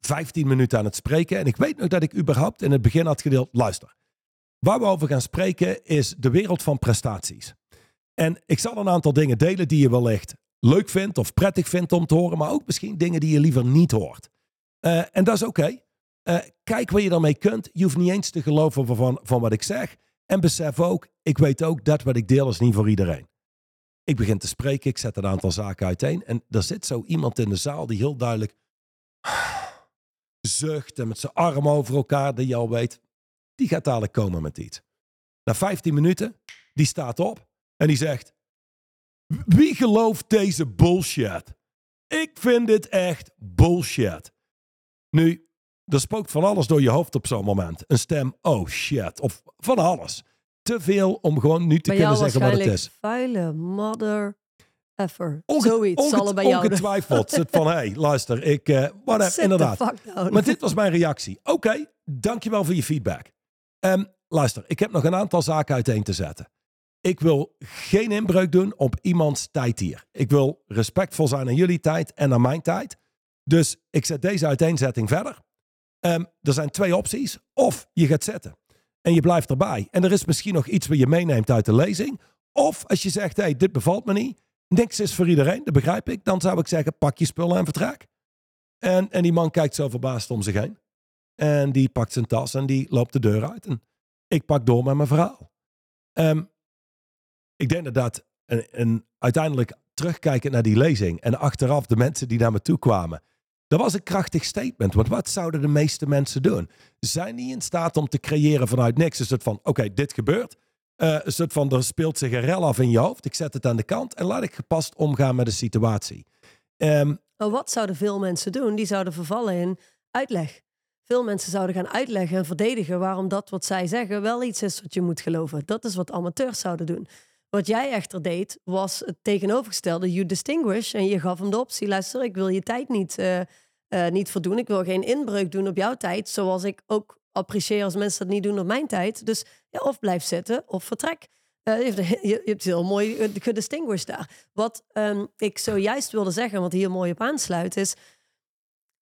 15 minuten aan het spreken. En ik weet nog dat ik überhaupt in het begin had gedeeld, luister. Waar we over gaan spreken is de wereld van prestaties. En ik zal een aantal dingen delen die je wellicht leuk vindt of prettig vindt om te horen, maar ook misschien dingen die je liever niet hoort. Eh, en dat is oké. Eh, kijk wat je daarmee kunt. Je hoeft niet eens te geloven van, van wat ik zeg. En besef ook, ik weet ook dat wat ik deel is niet voor iedereen. Ik begin te spreken, ik zet een aantal zaken uiteen. En er zit zo iemand in de zaal die heel duidelijk zucht en met zijn arm over elkaar, dat je al weet, die gaat dadelijk komen met iets. Na 15 minuten, die staat op en die zegt, wie gelooft deze bullshit? Ik vind dit echt bullshit. Nu, er spookt van alles door je hoofd op zo'n moment. Een stem, oh shit, of van alles. Te veel om gewoon nu te bij kunnen zeggen wat het is. vuile mother effer. Zoiets onge- zal er bij jou. Ongetwijfeld. Zit van, hé, hey, luister, ik, eh whatever, inderdaad. down. Maar dit was mijn reactie. Oké, dankjewel voor je feedback. Ehm, luister, ik heb nog een aantal zaken uiteen te zetten. Ik wil geen inbreuk doen op iemands tijd hier. Ik wil respectvol zijn aan jullie tijd en aan mijn tijd. Dus ik zet deze uiteenzetting verder. Ehm, er zijn twee opties. Of je gaat zetten en je blijft erbij. En er is misschien nog iets wat je meeneemt uit de lezing. Of als je zegt, hey, dit bevalt me niet. Niks is voor iedereen, dat begrijp ik. Dan zou ik zeggen, pak je spullen en vertrek. En, en die man kijkt zo verbaasd om zich heen. En die pakt zijn tas en die loopt de deur uit. En ik pak door met mijn verhaal. Ehm, ik denk dat dat een, een, uiteindelijk terugkijken naar die lezing en achteraf de mensen die naar me toe kwamen. Dat was een krachtig statement. Want wat zouden de meeste mensen doen? Zijn die in staat om te creëren vanuit niks? Een soort van, oké, dit gebeurt. Een soort van, er speelt zich een rel af in je hoofd. Ik zet het aan de kant en laat ik gepast omgaan met de situatie. Maar wat zouden veel mensen doen? Die zouden vervallen in uitleg. Veel mensen zouden gaan uitleggen en verdedigen waarom dat wat zij zeggen wel iets is wat je moet geloven. Dat is wat amateurs zouden doen. Wat jij echter deed, was het tegenovergestelde. You distinguish en je gaf hem de optie. Luister, ik wil je tijd niet, uh, niet verdoen. Ik wil geen inbreuk doen op jouw tijd. Zoals ik ook apprecieer als mensen dat niet doen op mijn tijd. Dus ja, of blijf zitten of vertrek. Je, hebt, je, hebt heel mooi gedistinguished daar. Wat um, ik zojuist wilde zeggen, wat hier mooi op aansluit, is...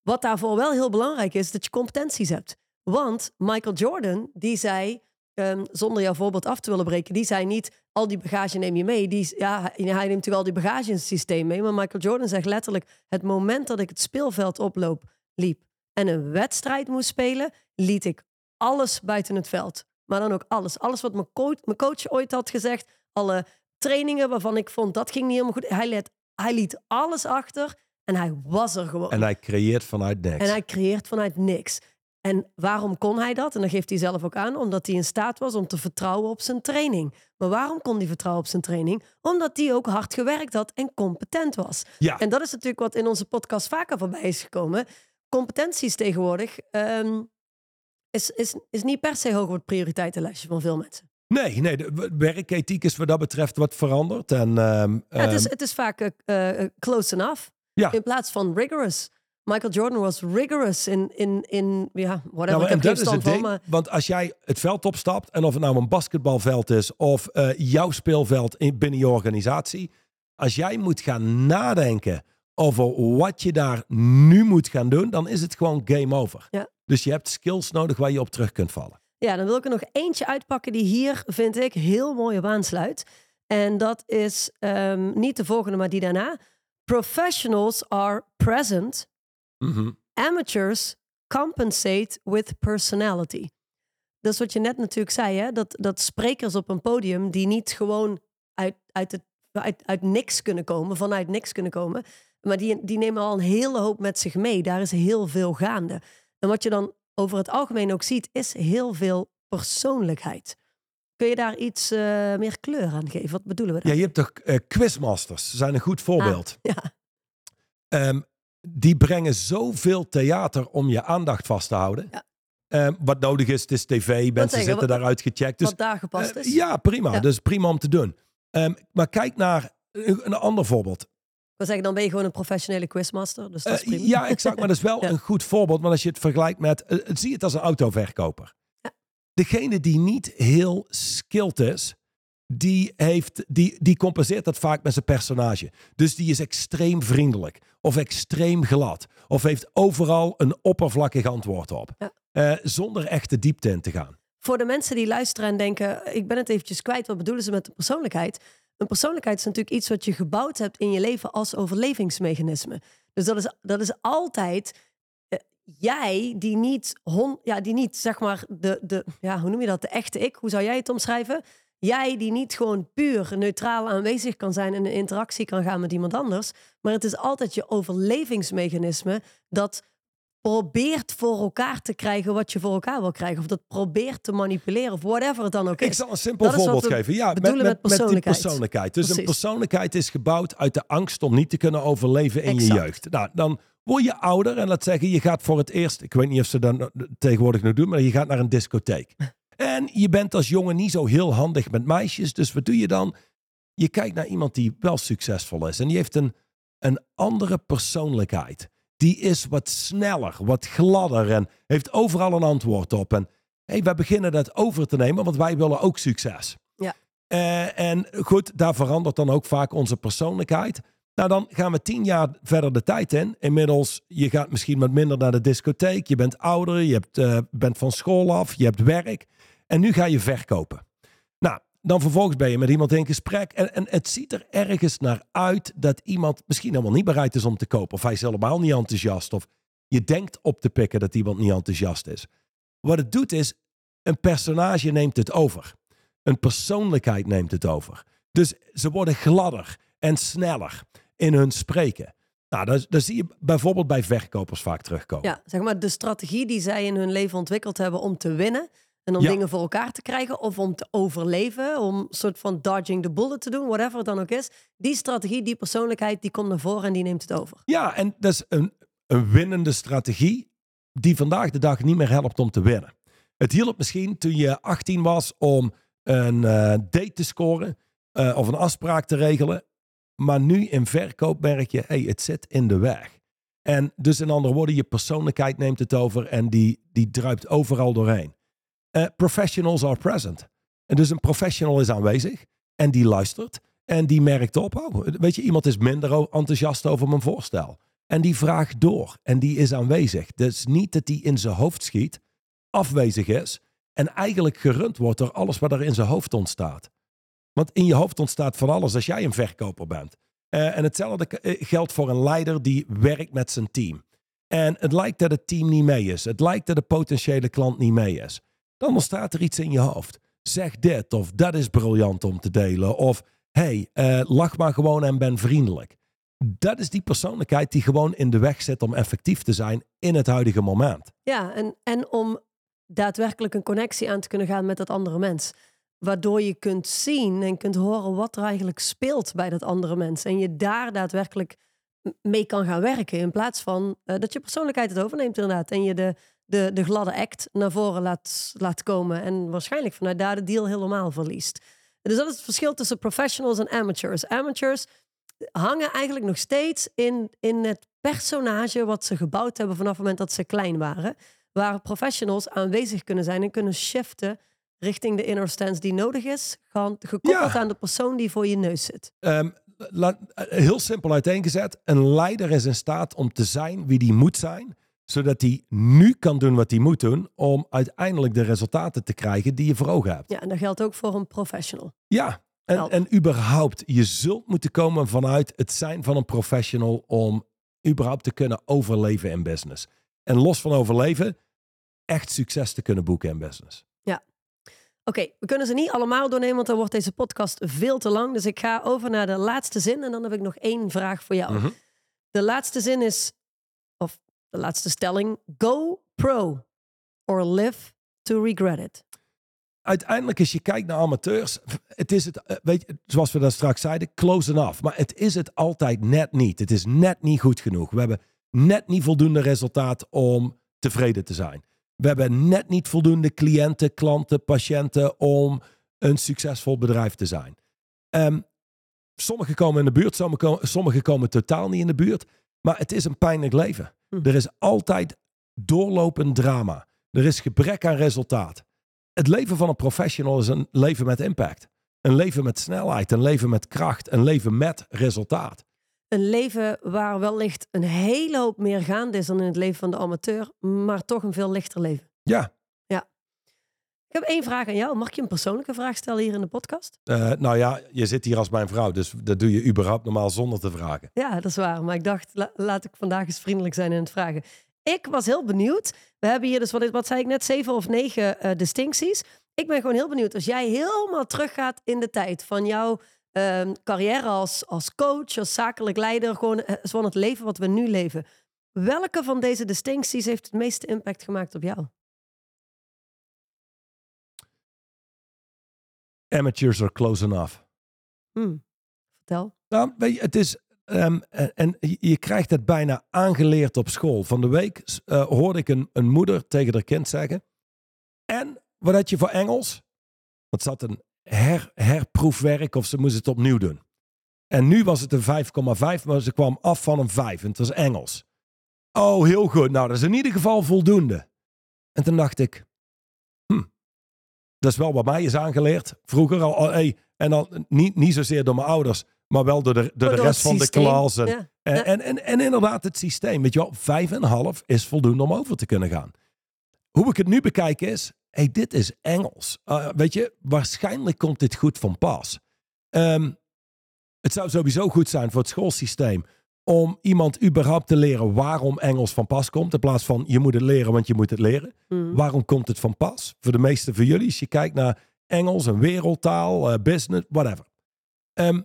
Wat daarvoor wel heel belangrijk is, dat je competenties hebt. Want Michael Jordan, die zei... Um, zonder jouw voorbeeld af te willen breken, die zei niet al die bagage neem je mee. Die, ja, hij neemt natuurlijk al die bagage in het systeem mee. Maar Michael Jordan zegt letterlijk: het moment dat ik het speelveld oploop, liep en een wedstrijd moest spelen, liet ik alles buiten het veld. Maar dan ook alles. Alles wat mijn coach, mijn coach ooit had gezegd. Alle trainingen waarvan ik vond dat ging niet helemaal goed. Hij, liet, hij liet alles achter en hij was er gewoon. En hij creëert vanuit niks. En hij creëert vanuit niks. En waarom kon hij dat? En dan geeft hij zelf ook aan, omdat hij in staat was om te vertrouwen op zijn training. Maar waarom kon hij vertrouwen op zijn training? Omdat hij ook hard gewerkt had en competent was. Ja. En dat is natuurlijk wat in onze podcast vaker voorbij is gekomen. Competenties tegenwoordig um, is, is, is niet per se hoog op het prioriteitenlijstje van veel mensen. Nee, nee, de werkethiek is wat dat betreft wat veranderd. En, um, ja, het, is, het is vaak uh, close enough ja. in plaats van rigorous. Michael Jordan was rigorous in, in, in ja, whatever. Nou, en dat is het ding, maar... want als jij het veld opstapt, en of het nou een basketbalveld is of uh, jouw speelveld in, binnen je organisatie, als jij moet gaan nadenken over wat je daar nu moet gaan doen, dan is het gewoon game over. Ja. Dus je hebt skills nodig waar je op terug kunt vallen. Ja, dan wil ik er nog eentje uitpakken die hier, vind ik, heel mooi op aansluit. En dat is um, niet de volgende, maar die daarna. Professionals are present. Mm -hmm. Amateurs compensate with personality. Dat is wat je net natuurlijk zei, hè? Dat, dat sprekers op een podium die niet gewoon uit, uit, het, uit, uit niks kunnen komen, vanuit niks kunnen komen, maar die, die nemen al een hele hoop met zich mee. Daar is heel veel gaande. En wat je dan over het algemeen ook ziet, is heel veel persoonlijkheid. Kun je daar iets uh, meer kleur aan geven? Wat bedoelen we daar? Ja, je hebt toch uh, quizmasters, zijn een goed voorbeeld. Ah, ja. Um, die brengen zoveel theater om je aandacht vast te houden. Ja. Um, wat nodig is, het is tv, mensen zitten wat, daaruit gecheckt. Dus, wat daar gepast is. Uh, ja, prima. Ja. Dus prima om te doen. Um, maar kijk naar een, een ander voorbeeld. Ik wil zeggen, dan ben je gewoon een professionele quizmaster. Dus dat is prima. Uh, ja, exact. Maar dat is wel ja. een goed voorbeeld. Want als je het vergelijkt met, uh, zie het als een autoverkoper. Degene die niet heel skilled is, die, heeft, die, die compenseert dat vaak met zijn personage. Dus die is extreem vriendelijk of extreem glad of heeft overal een oppervlakkig antwoord op. Ja. Uh, zonder echte diepte in te gaan. Voor de mensen die luisteren en denken, ik ben het eventjes kwijt, wat bedoelen ze met de persoonlijkheid? Een persoonlijkheid is natuurlijk iets wat je gebouwd hebt in je leven als overlevingsmechanisme. Dus dat is, dat is altijd uh, jij die niet, hon, ja, die niet, zeg maar, de, de, ja, hoe noem je dat, de echte ik, hoe zou jij het omschrijven? Jij die niet gewoon puur neutraal aanwezig kan zijn en in interactie kan gaan met iemand anders. Maar het is altijd je overlevingsmechanisme dat probeert voor elkaar te krijgen wat je voor elkaar wil krijgen. Of dat probeert te manipuleren of whatever het dan ook is. Ik zal een simpel voorbeeld geven. Ja, met, met, met, persoonlijkheid. die persoonlijkheid. Dus Precies. een persoonlijkheid is gebouwd uit de angst om niet te kunnen overleven in exact. je jeugd. Nou, dan word je ouder en laat zeggen, je gaat voor het eerst, ik weet niet of ze dat tegenwoordig nog doen, maar je gaat naar een discotheek. En je bent als jongen niet zo heel handig met meisjes. Dus wat doe je dan? Je kijkt naar iemand die wel succesvol is. En die heeft een, een andere persoonlijkheid. Die is wat sneller, wat gladder en heeft overal een antwoord op. En hey, wij beginnen dat over te nemen, want wij willen ook succes. Ja. Uh, en goed, daar verandert dan ook vaak onze persoonlijkheid. Nou, dan gaan we tien jaar verder de tijd in. Inmiddels, je gaat misschien wat minder naar de discotheek. Je bent ouder, je hebt, uh, bent van school af, je hebt werk. En nu ga je verkopen. Nou, dan vervolgens ben je met iemand in gesprek. En, en het ziet er ergens naar uit dat iemand misschien helemaal niet bereid is om te kopen. Of hij is helemaal niet enthousiast. Of Je denkt op te pikken dat iemand niet enthousiast is. Wat het doet is, een personage neemt het over. Een persoonlijkheid neemt het over. Dus ze worden gladder en sneller in hun spreken. Nou, dat, dat zie je bijvoorbeeld bij verkopers vaak terugkomen. Ja, zeg maar de strategie die zij in hun leven ontwikkeld hebben om te winnen. En om Ja. dingen voor elkaar te krijgen of om te overleven. Om een soort van dodging the bullet te doen, whatever het dan ook is. Die strategie, die persoonlijkheid, die komt naar voren en die neemt het over. Ja, en dat is een, een winnende strategie die vandaag de dag niet meer helpt om te winnen. Het hielp misschien toen je 18 was om een eh, date te scoren eh, of een afspraak te regelen. Maar nu in verkoop merk je, hey, het zit in de weg. En dus in andere woorden, je persoonlijkheid neemt het over en die, die druipt overal doorheen. Eh, professionals are present. En dus een professional is aanwezig en die luistert en die merkt op, oh, weet je, iemand is minder enthousiast over mijn voorstel. En die vraagt door en die is aanwezig. Dus niet dat die in zijn hoofd schiet, afwezig is en eigenlijk gerund wordt door alles wat er in zijn hoofd ontstaat. Want in je hoofd ontstaat van alles als jij een verkoper bent. Eh, en hetzelfde eh, geldt voor een leider die werkt met zijn team. En het lijkt dat het team niet mee is. Het lijkt dat de potentiële klant niet mee is. Dan ontstaat er iets in je hoofd. Zeg dit of dat is briljant om te delen. Of hey, eh, lach maar gewoon en ben vriendelijk. Dat is die persoonlijkheid die gewoon in de weg zit om effectief te zijn in het huidige moment. Ja, en, en om daadwerkelijk een connectie aan te kunnen gaan met dat andere mens. Waardoor je kunt zien en kunt horen wat er eigenlijk speelt bij dat andere mens. En je daar daadwerkelijk mee kan gaan werken. In plaats van eh, dat je persoonlijkheid het overneemt inderdaad. En je de, de, de gladde act naar voren laat, laat komen. En waarschijnlijk vanuit daar de deal helemaal verliest. Dus dat is het verschil tussen professionals en amateurs. Amateurs hangen eigenlijk nog steeds in, in het personage wat ze gebouwd hebben vanaf het moment dat ze klein waren. Waar professionals aanwezig kunnen zijn en kunnen shiften richting de inner stance die nodig is. Gewoon gekoppeld Ja. aan de persoon die voor je neus zit. Ehm, laat- heel simpel uiteengezet. Een leider is in staat om te zijn wie die moet zijn. Zodat hij nu kan doen wat hij moet doen. Om uiteindelijk de resultaten te krijgen die je voor ogen hebt. Ja, en dat geldt ook voor een professional. Ja, en, Help. en überhaupt, je zult moeten komen vanuit het zijn van een professional om überhaupt te kunnen overleven in business. En los van overleven, echt succes te kunnen boeken in business. Oké, we kunnen ze niet allemaal doornemen, want dan wordt deze podcast veel te lang. Dus ik ga over naar de laatste zin en dan heb ik nog één vraag voor jou. Mhm. De laatste zin is, of de laatste stelling, go pro or live to regret it. Uiteindelijk, als je kijkt naar amateurs, het is het, eh, weet je, zoals we dat straks zeiden, close enough. Maar het is het altijd net niet. Het is net niet goed genoeg. We hebben net niet voldoende resultaat om tevreden te zijn. We hebben net niet voldoende cliënten, klanten, patiënten om een succesvol bedrijf te zijn. Ehm sommigen komen in de buurt, sommigen komen, totaal niet in de buurt. Maar het is een pijnlijk leven. Hm. Er is altijd doorlopend drama. Er is gebrek aan resultaat. Het leven van een professional is een leven met impact. Een leven met snelheid, een leven met kracht, een leven met resultaat. Een leven waar wellicht een hele hoop meer gaande is dan in het leven van de amateur, maar toch een veel lichter leven. Ja, Ik heb één vraag aan jou. Mag ik je een persoonlijke vraag stellen hier in de podcast? eh, nou ja, je zit hier als mijn vrouw, dus dat doe je überhaupt normaal zonder te vragen. Ja, dat is waar. Maar ik dacht, la- laat ik vandaag eens vriendelijk zijn in het vragen. Ik was heel benieuwd. We hebben hier dus, wat, wat zei ik net, zeven of negen eh, distincties. Ik ben gewoon heel benieuwd. Als jij helemaal teruggaat in de tijd van jouw ehm, carrière als, als coach, als zakelijk leider, gewoon, eh, gewoon het leven wat we nu leven. Welke van deze distincties heeft het meeste impact gemaakt op jou? Amateurs are close enough. Hm, Vertel. Nou, weet je, het is. ehm, en en je krijgt het bijna aangeleerd op school. Van de week eh, hoorde ik een, een moeder tegen haar kind zeggen. En wat had je voor Engels? Want had een her, herproefwerk of ze moest het opnieuw doen. En nu was het een 5,5, maar ze kwam af van een 5. En het was Engels. Oh, heel goed. Nou, dat is in ieder geval voldoende. En toen dacht ik, hm, dat is wel wat mij is aangeleerd. Vroeger al, oh, hey, en dan niet, niet zozeer door mijn ouders, maar wel door de, door de rest van de klas. En, Ja. en, Ja. en, en, en inderdaad het systeem. Weet je wel, vijf en een half is voldoende om over te kunnen gaan. Hoe ik het nu bekijk is, hey, dit is Engels. Uh, weet je, waarschijnlijk komt dit goed van pas. Ehm, het zou sowieso goed zijn voor het schoolsysteem om iemand überhaupt te leren waarom Engels van pas komt. In plaats van je moet het leren, want je moet het leren. Mm. Waarom komt het van pas? Voor de meeste van jullie, als je kijkt naar Engels, een wereldtaal, eh, business, whatever. Ehm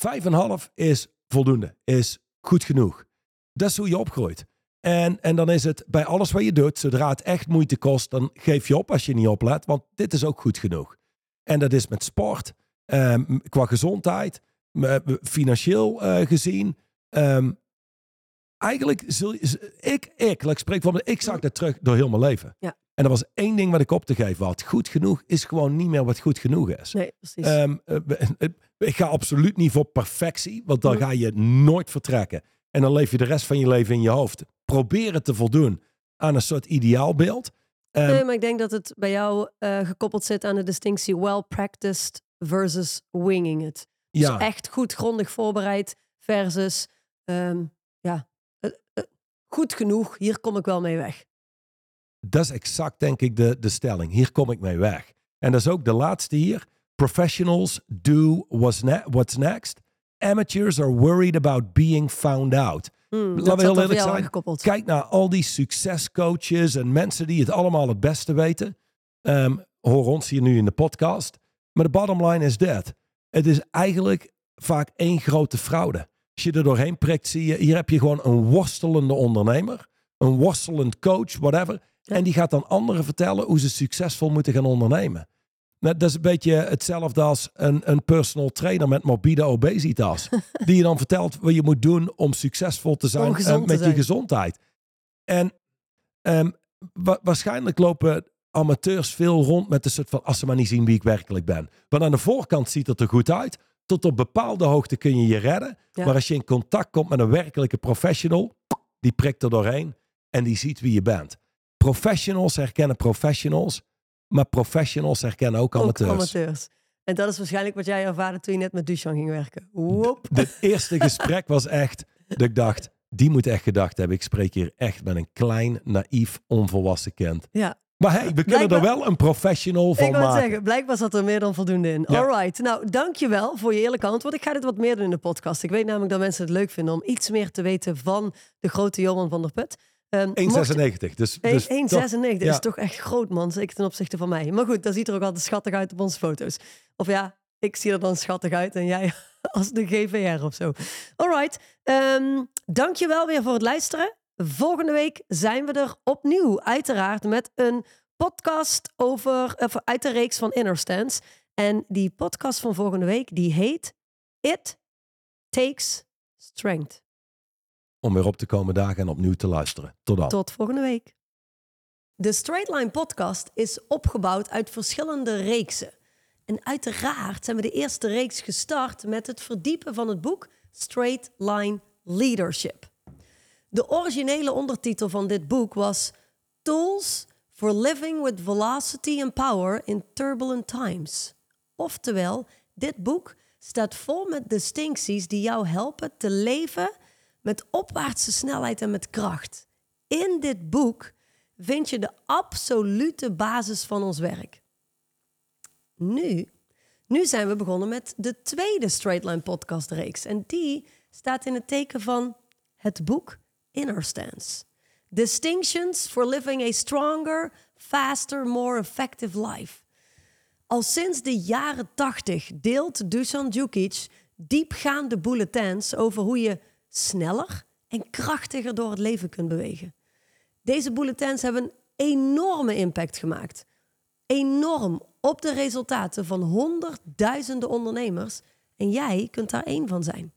vijf en half is voldoende, is goed genoeg. Dat is hoe je opgroeit. En, en dan is het bij alles wat je doet, zodra het echt moeite kost, dan geef je op als je niet oplet, want dit is ook goed genoeg. En dat is met sport, ehm, qua gezondheid, eh, financieel eh, gezien. Ehm, eigenlijk zul je, ik, ik, ik spreek van ik zag dat terug door heel mijn leven. Ja. En er was één ding wat ik op te geven had. Goed genoeg is gewoon niet meer wat goed genoeg is. Nee, precies. Ehm, eh, eh, ik ga absoluut niet voor perfectie, want dan Mhm. ga je nooit vertrekken. En dan leef je de rest van je leven in je hoofd. Probeer het te voldoen aan een soort ideaalbeeld. Ehm, nee, maar ik denk dat het bij jou eh, gekoppeld zit aan de distinctie well practiced versus winging it. Dus ja, echt goed grondig voorbereid versus ehm, ja, eh, eh, goed genoeg, hier kom ik wel mee weg. dat is exact denk ik de, de stelling. Hier kom ik mee weg. En dat is ook de laatste hier. Professionals do what's, ne- what's next. Amateurs are worried about being found out. Hmm, Laten we heel eerlijk zijn. Kijk naar al die succescoaches en mensen die het allemaal het beste weten. Ehm, hoor ons hier nu in de podcast. Maar de bottom line is dat. Het is eigenlijk vaak één grote fraude. Als je er doorheen prikt, zie je, hier heb je gewoon een worstelende ondernemer. Een worstelend coach, whatever. Ja. En die gaat dan anderen vertellen hoe ze succesvol moeten gaan ondernemen. Nou, dat is een beetje hetzelfde als een, een personal trainer met morbide obesitas. die je dan vertelt wat je moet doen om succesvol te zijn eh, te met je gezondheid. En ehm, wa- waarschijnlijk lopen amateurs veel rond met een soort van als ze maar niet zien wie ik werkelijk ben. Want aan de voorkant ziet het er goed uit. Tot op bepaalde hoogte kun je je redden. Ja. Maar als je in contact komt met een werkelijke professional, die prikt er doorheen en die ziet wie je bent. Professionals herkennen professionals, maar professionals herkennen ook Ook amateurs. En dat is waarschijnlijk wat jij ervaarde toen je net met Duchan ging werken. Woep. Het eerste gesprek was echt dat ik dacht, die moet echt gedacht hebben. Ik spreek hier echt met een klein, naïef, onvolwassen kind. Ja, Maar hey, we kunnen er wel een professional van ik maken. zeggen, blijkbaar zat er meer dan voldoende in. Ja. Alright, nou dankjewel voor je eerlijke antwoord. Ik ga dit wat meer doen in de podcast. Ik weet namelijk dat mensen het leuk vinden om iets meer te weten van de grote Johan van der Put. Ehm, mocht- 1,96. Dus, dus 1,96 toch- ja. is toch echt groot, man. Zeker ten opzichte van mij. Maar goed, dat ziet er ook altijd schattig uit op onze foto's. Of ja, ik zie er dan schattig uit en jij als de GVR of zo. Alright, um, dankjewel weer voor het luisteren. Volgende week zijn we er opnieuw, uiteraard, met een podcast over, of uit de reeks van Inner Stance. En die podcast van volgende week, die heet It Takes Strength. Om weer op te komen dagen en opnieuw te luisteren. Tot dan. Tot volgende week. De Straight Line podcast is opgebouwd uit verschillende reeksen. En uiteraard zijn we de eerste reeks gestart met het verdiepen van het boek Straight Line Leadership. De originele ondertitel van dit boek was Tools for Living with Velocity and Power in Turbulent Times. Oftewel, dit boek staat vol met distincties die jou helpen te leven met opwaartse snelheid en met kracht. In dit boek vind je de absolute basis van ons werk. Nu, nu zijn we begonnen met de tweede Straight Line podcast reeks. En die staat in het teken van het boek Inner Stance. Distinctions for living a stronger, faster, more effective life. Al sinds de jaren 80 deelt Dusan Djukic diepgaande bulletins over hoe je sneller en krachtiger door het leven kunt bewegen. Deze bulletins hebben een enorme impact gemaakt. Enorm op de resultaten van honderdduizenden ondernemers. En jij kunt daar één van zijn.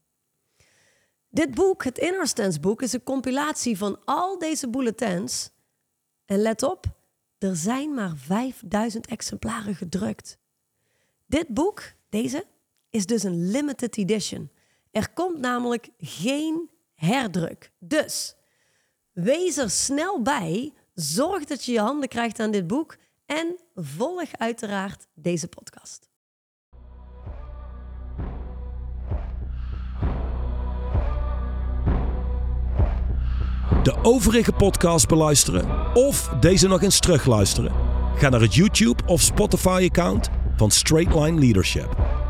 Dit boek, het Inner Stance boek, is een compilatie van al deze bulletins. En let op, er zijn maar 5000 exemplaren gedrukt. Dit boek, deze, is dus een limited edition. Er komt namelijk geen herdruk. Dus wees er snel bij. Zorg dat je je handen krijgt aan dit boek. En volg uiteraard deze podcast. De overige podcast beluisteren of deze nog eens terugluisteren? Ga naar het YouTube of Spotify account van Straight Line Leadership.